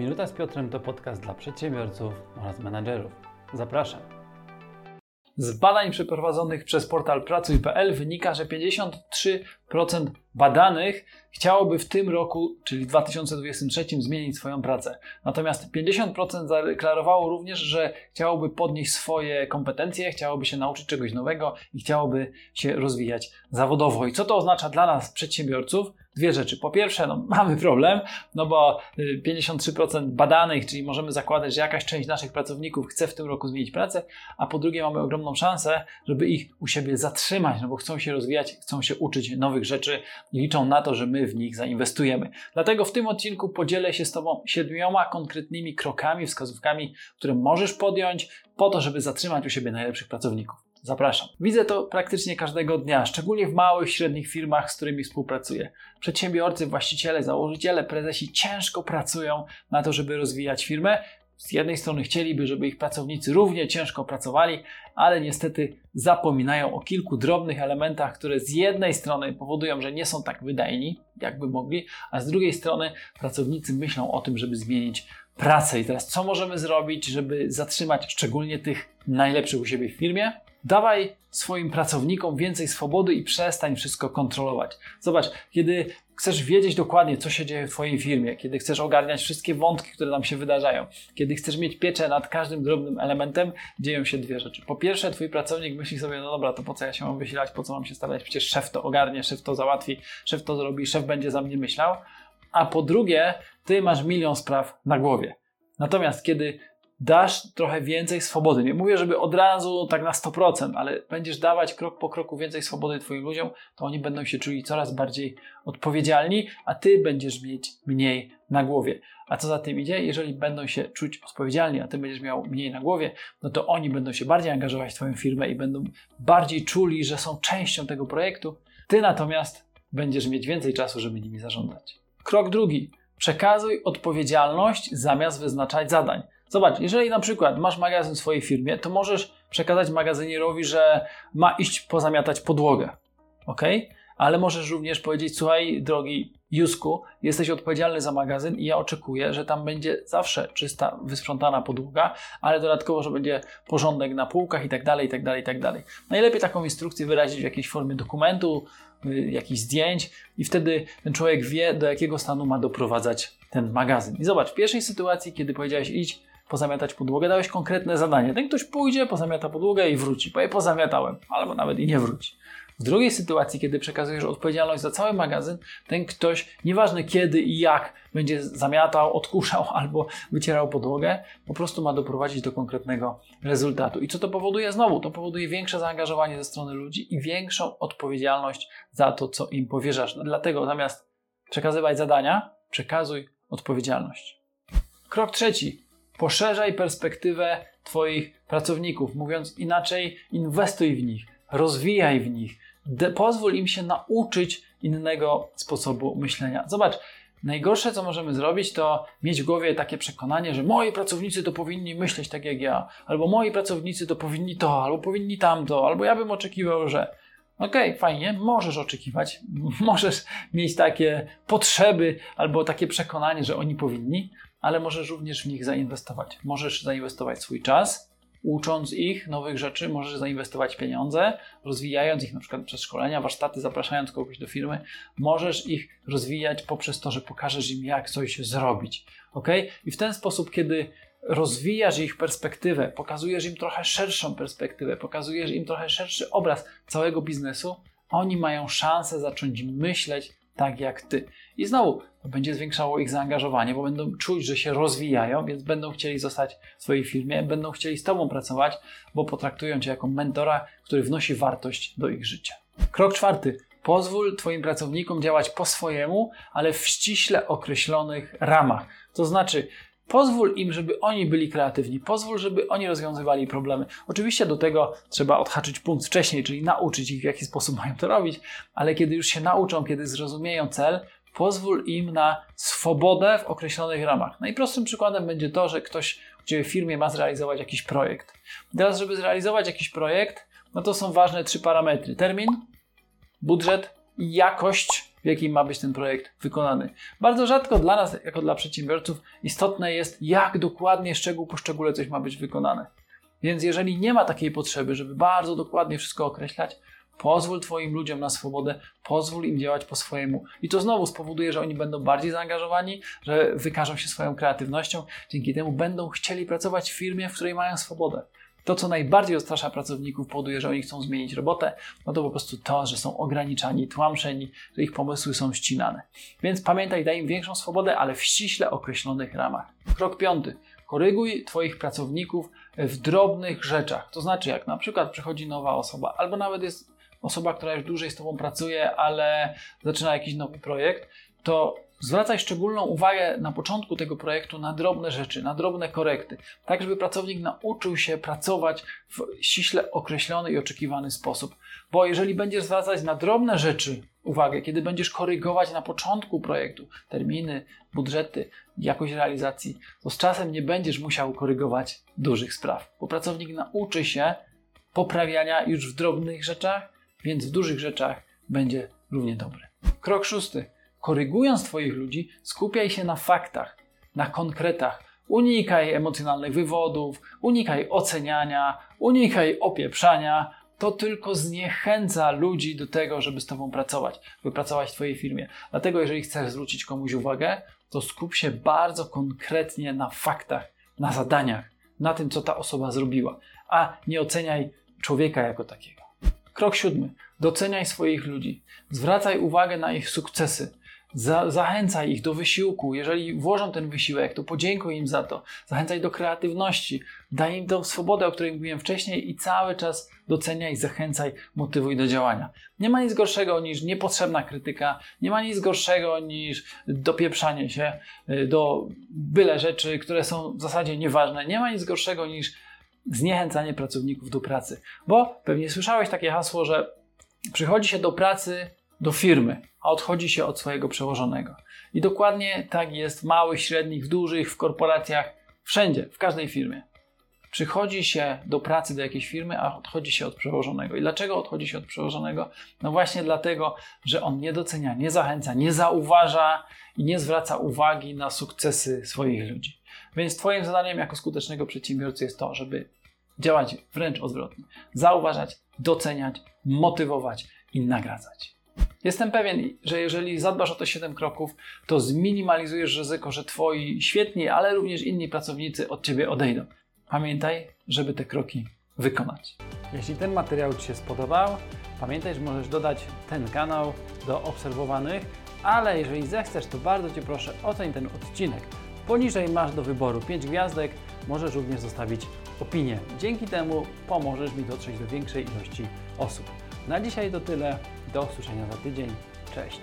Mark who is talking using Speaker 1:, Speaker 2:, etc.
Speaker 1: Minuta z Piotrem to podcast dla przedsiębiorców oraz menadżerów. Zapraszam.
Speaker 2: Z badań przeprowadzonych przez portal Pracuj.pl wynika, że 53% badanych chciałoby w tym roku, czyli 2023, zmienić swoją pracę. Natomiast 50% zadeklarowało również, że chciałoby podnieść swoje kompetencje, chciałoby się nauczyć czegoś nowego i chciałoby się rozwijać zawodowo. I co to oznacza dla nas, przedsiębiorców? dwie rzeczy. Po pierwsze, no, mamy problem, no bo 53% y, badanych, czyli możemy zakładać, że jakaś część naszych pracowników chce w tym roku zmienić pracę, a po drugie mamy ogromną szansę, żeby ich u siebie zatrzymać, no bo chcą się rozwijać, chcą się uczyć nowych rzeczy i liczą na to, że my w nich zainwestujemy. Dlatego w tym odcinku podzielę się z Tobą siedmioma konkretnymi krokami, wskazówkami, które możesz podjąć po to, żeby zatrzymać u siebie najlepszych pracowników. Zapraszam. Widzę to praktycznie każdego dnia, szczególnie w małych, średnich firmach, z którymi współpracuję. Przedsiębiorcy, właściciele, założyciele, prezesi ciężko pracują na to, żeby rozwijać firmę. Z jednej strony chcieliby, żeby ich pracownicy równie ciężko pracowali, ale niestety zapominają o kilku drobnych elementach, które z jednej strony powodują, że nie są tak wydajni, jakby mogli, a z drugiej strony pracownicy myślą o tym, żeby zmienić pracę. I teraz co możemy zrobić, żeby zatrzymać szczególnie tych najlepszych u siebie w firmie? Dawaj swoim pracownikom więcej swobody i przestań wszystko kontrolować. Zobacz, kiedy chcesz wiedzieć dokładnie, co się dzieje w Twojej firmie, kiedy chcesz ogarniać wszystkie wątki, które tam się wydarzają, kiedy chcesz mieć pieczę nad każdym drobnym elementem, dzieją się dwie rzeczy. Po pierwsze, Twój pracownik myśli sobie, no dobra, to po co ja się mam wysilać, po co mam się stawiać, przecież szef to ogarnie, szef to załatwi, szef to zrobi, szef będzie za mnie myślał. A po drugie, Ty masz milion spraw na głowie. Natomiast kiedy dasz trochę więcej swobody. Nie mówię, żeby od razu tak na 100%, ale będziesz dawać krok po kroku więcej swobody Twoim ludziom, to oni będą się czuli coraz bardziej odpowiedzialni, a Ty będziesz mieć mniej na głowie. A co za tym idzie? Jeżeli będą się czuć odpowiedzialni, a Ty będziesz miał mniej na głowie, no to oni będą się bardziej angażować w Twoją firmę i będą bardziej czuli, że są częścią tego projektu. Ty natomiast będziesz mieć więcej czasu, żeby nimi zarządzać. Krok drugi. Przekazuj odpowiedzialność zamiast wyznaczać zadań. Zobacz, jeżeli na przykład masz magazyn w swojej firmie, to możesz przekazać magazynierowi, że ma iść pozamiatać podłogę. Ok? Ale możesz również powiedzieć: Słuchaj, drogi Jusku, jesteś odpowiedzialny za magazyn i ja oczekuję, że tam będzie zawsze czysta, wysprzątana podłoga, ale dodatkowo, że będzie porządek na półkach i tak dalej, i tak dalej, i tak dalej. Najlepiej taką instrukcję wyrazić w jakiejś formie dokumentu, y, jakichś zdjęć i wtedy ten człowiek wie, do jakiego stanu ma doprowadzać ten magazyn. I zobacz, w pierwszej sytuacji, kiedy powiedziałeś idź pozamiatać podłogę, dałeś konkretne zadanie. Ten ktoś pójdzie, pozamiata podłogę i wróci. Powie, pozamiatałem, albo nawet i nie wróci. W drugiej sytuacji, kiedy przekazujesz odpowiedzialność za cały magazyn, ten ktoś, nieważne kiedy i jak, będzie zamiatał, odkurzał albo wycierał podłogę, po prostu ma doprowadzić do konkretnego rezultatu. I co to powoduje? Znowu, to powoduje większe zaangażowanie ze strony ludzi i większą odpowiedzialność za to, co im powierzasz. No dlatego zamiast przekazywać zadania, przekazuj odpowiedzialność. Krok trzeci Poszerzaj perspektywę Twoich pracowników. Mówiąc inaczej, inwestuj w nich, rozwijaj w nich, pozwól im się nauczyć innego sposobu myślenia. Zobacz, najgorsze co możemy zrobić, to mieć w głowie takie przekonanie, że moi pracownicy to powinni myśleć tak jak ja, albo moi pracownicy to powinni to, albo powinni tamto, albo ja bym oczekiwał, że. Okej, okay, fajnie, możesz oczekiwać, możesz mieć takie potrzeby albo takie przekonanie, że oni powinni, ale możesz również w nich zainwestować. Możesz zainwestować swój czas, ucząc ich nowych rzeczy, możesz zainwestować pieniądze, rozwijając ich na przykład przez szkolenia, warsztaty, zapraszając kogoś do firmy. Możesz ich rozwijać poprzez to, że pokażesz im, jak coś zrobić. ok? I w ten sposób, kiedy rozwijasz ich perspektywę, pokazujesz im trochę szerszą perspektywę, pokazujesz im trochę szerszy obraz całego biznesu, oni mają szansę zacząć myśleć tak jak ty. I znowu, to będzie zwiększało ich zaangażowanie, bo będą czuć, że się rozwijają, więc będą chcieli zostać w swojej firmie, będą chcieli z tobą pracować, bo potraktują cię jako mentora, który wnosi wartość do ich życia. Krok czwarty. Pozwól Twoim pracownikom działać po swojemu, ale w ściśle określonych ramach. To znaczy, Pozwól im, żeby oni byli kreatywni, pozwól, żeby oni rozwiązywali problemy. Oczywiście do tego trzeba odhaczyć punkt wcześniej, czyli nauczyć ich, w jaki sposób mają to robić, ale kiedy już się nauczą, kiedy zrozumieją cel, pozwól im na swobodę w określonych ramach. Najprostszym przykładem będzie to, że ktoś u Ciebie w firmie ma zrealizować jakiś projekt. Teraz, żeby zrealizować jakiś projekt, no to są ważne trzy parametry: termin, budżet i jakość w jakim ma być ten projekt wykonany. Bardzo rzadko dla nas, jako dla przedsiębiorców, istotne jest, jak dokładnie, szczegół po szczególe coś ma być wykonane. Więc jeżeli nie ma takiej potrzeby, żeby bardzo dokładnie wszystko określać, pozwól Twoim ludziom na swobodę, pozwól im działać po swojemu. I to znowu spowoduje, że oni będą bardziej zaangażowani, że wykażą się swoją kreatywnością, dzięki temu będą chcieli pracować w firmie, w której mają swobodę. To, co najbardziej odstrasza pracowników, powoduje, że oni chcą zmienić robotę, no to po prostu to, że są ograniczani, tłamszeni, że ich pomysły są ścinane. Więc pamiętaj, daj im większą swobodę, ale w ściśle określonych ramach. Krok piąty. Koryguj Twoich pracowników w drobnych rzeczach. To znaczy, jak na przykład przychodzi nowa osoba, albo nawet jest osoba, która już dłużej z Tobą pracuje, ale zaczyna jakiś nowy projekt, to zwracaj szczególną uwagę na początku tego projektu na drobne rzeczy, na drobne korekty, tak żeby pracownik nauczył się pracować w ściśle określony i oczekiwany sposób. Bo jeżeli będziesz zwracać na drobne rzeczy uwagę, kiedy będziesz korygować na początku projektu terminy, budżety, jakość realizacji, to z czasem nie będziesz musiał korygować dużych spraw, bo pracownik nauczy się poprawiania już w drobnych rzeczach, więc w dużych rzeczach będzie równie dobry. Krok szósty korygując Twoich ludzi, skupiaj się na faktach, na konkretach. Unikaj emocjonalnych wywodów, unikaj oceniania, unikaj opieprzania. To tylko zniechęca ludzi do tego, żeby z Tobą pracować, by pracować w Twojej firmie. Dlatego, jeżeli chcesz zwrócić komuś uwagę, to skup się bardzo konkretnie na faktach, na zadaniach, na tym, co ta osoba zrobiła, a nie oceniaj człowieka jako takiego. Krok siódmy. Doceniaj swoich ludzi. Zwracaj uwagę na ich sukcesy. Za, zachęcaj ich do wysiłku. Jeżeli włożą ten wysiłek, to podziękuj im za to. Zachęcaj do kreatywności. Daj im tą swobodę, o której mówiłem wcześniej i cały czas doceniaj, zachęcaj, motywuj do działania. Nie ma nic gorszego niż niepotrzebna krytyka. Nie ma nic gorszego niż dopieprzanie się y, do byle rzeczy, które są w zasadzie nieważne. Nie ma nic gorszego niż zniechęcanie pracowników do pracy. Bo pewnie słyszałeś takie hasło, że przychodzi się do pracy do firmy, a odchodzi się od swojego przełożonego. I dokładnie tak jest w małych, średnich, w dużych, w korporacjach, wszędzie, w każdej firmie. Przychodzi się do pracy do jakiejś firmy, a odchodzi się od przełożonego. I dlaczego odchodzi się od przełożonego? No właśnie dlatego, że on nie docenia, nie zachęca, nie zauważa i nie zwraca uwagi na sukcesy swoich ludzi. Więc Twoim zadaniem jako skutecznego przedsiębiorcy jest to, żeby działać wręcz odwrotnie. Zauważać, doceniać, motywować i nagradzać. Jestem pewien, że jeżeli zadbasz o te 7 kroków, to zminimalizujesz ryzyko, że twoi świetni, ale również inni pracownicy od ciebie odejdą. Pamiętaj, żeby te kroki wykonać.
Speaker 1: Jeśli ten materiał Ci się spodobał, pamiętaj, że możesz dodać ten kanał do obserwowanych, ale jeżeli zechcesz, to bardzo Cię proszę, oceń ten odcinek. Poniżej masz do wyboru 5 gwiazdek, możesz również zostawić opinię. Dzięki temu pomożesz mi dotrzeć do większej ilości osób. Na dzisiaj to tyle. Do usłyszenia za tydzień. Cześć.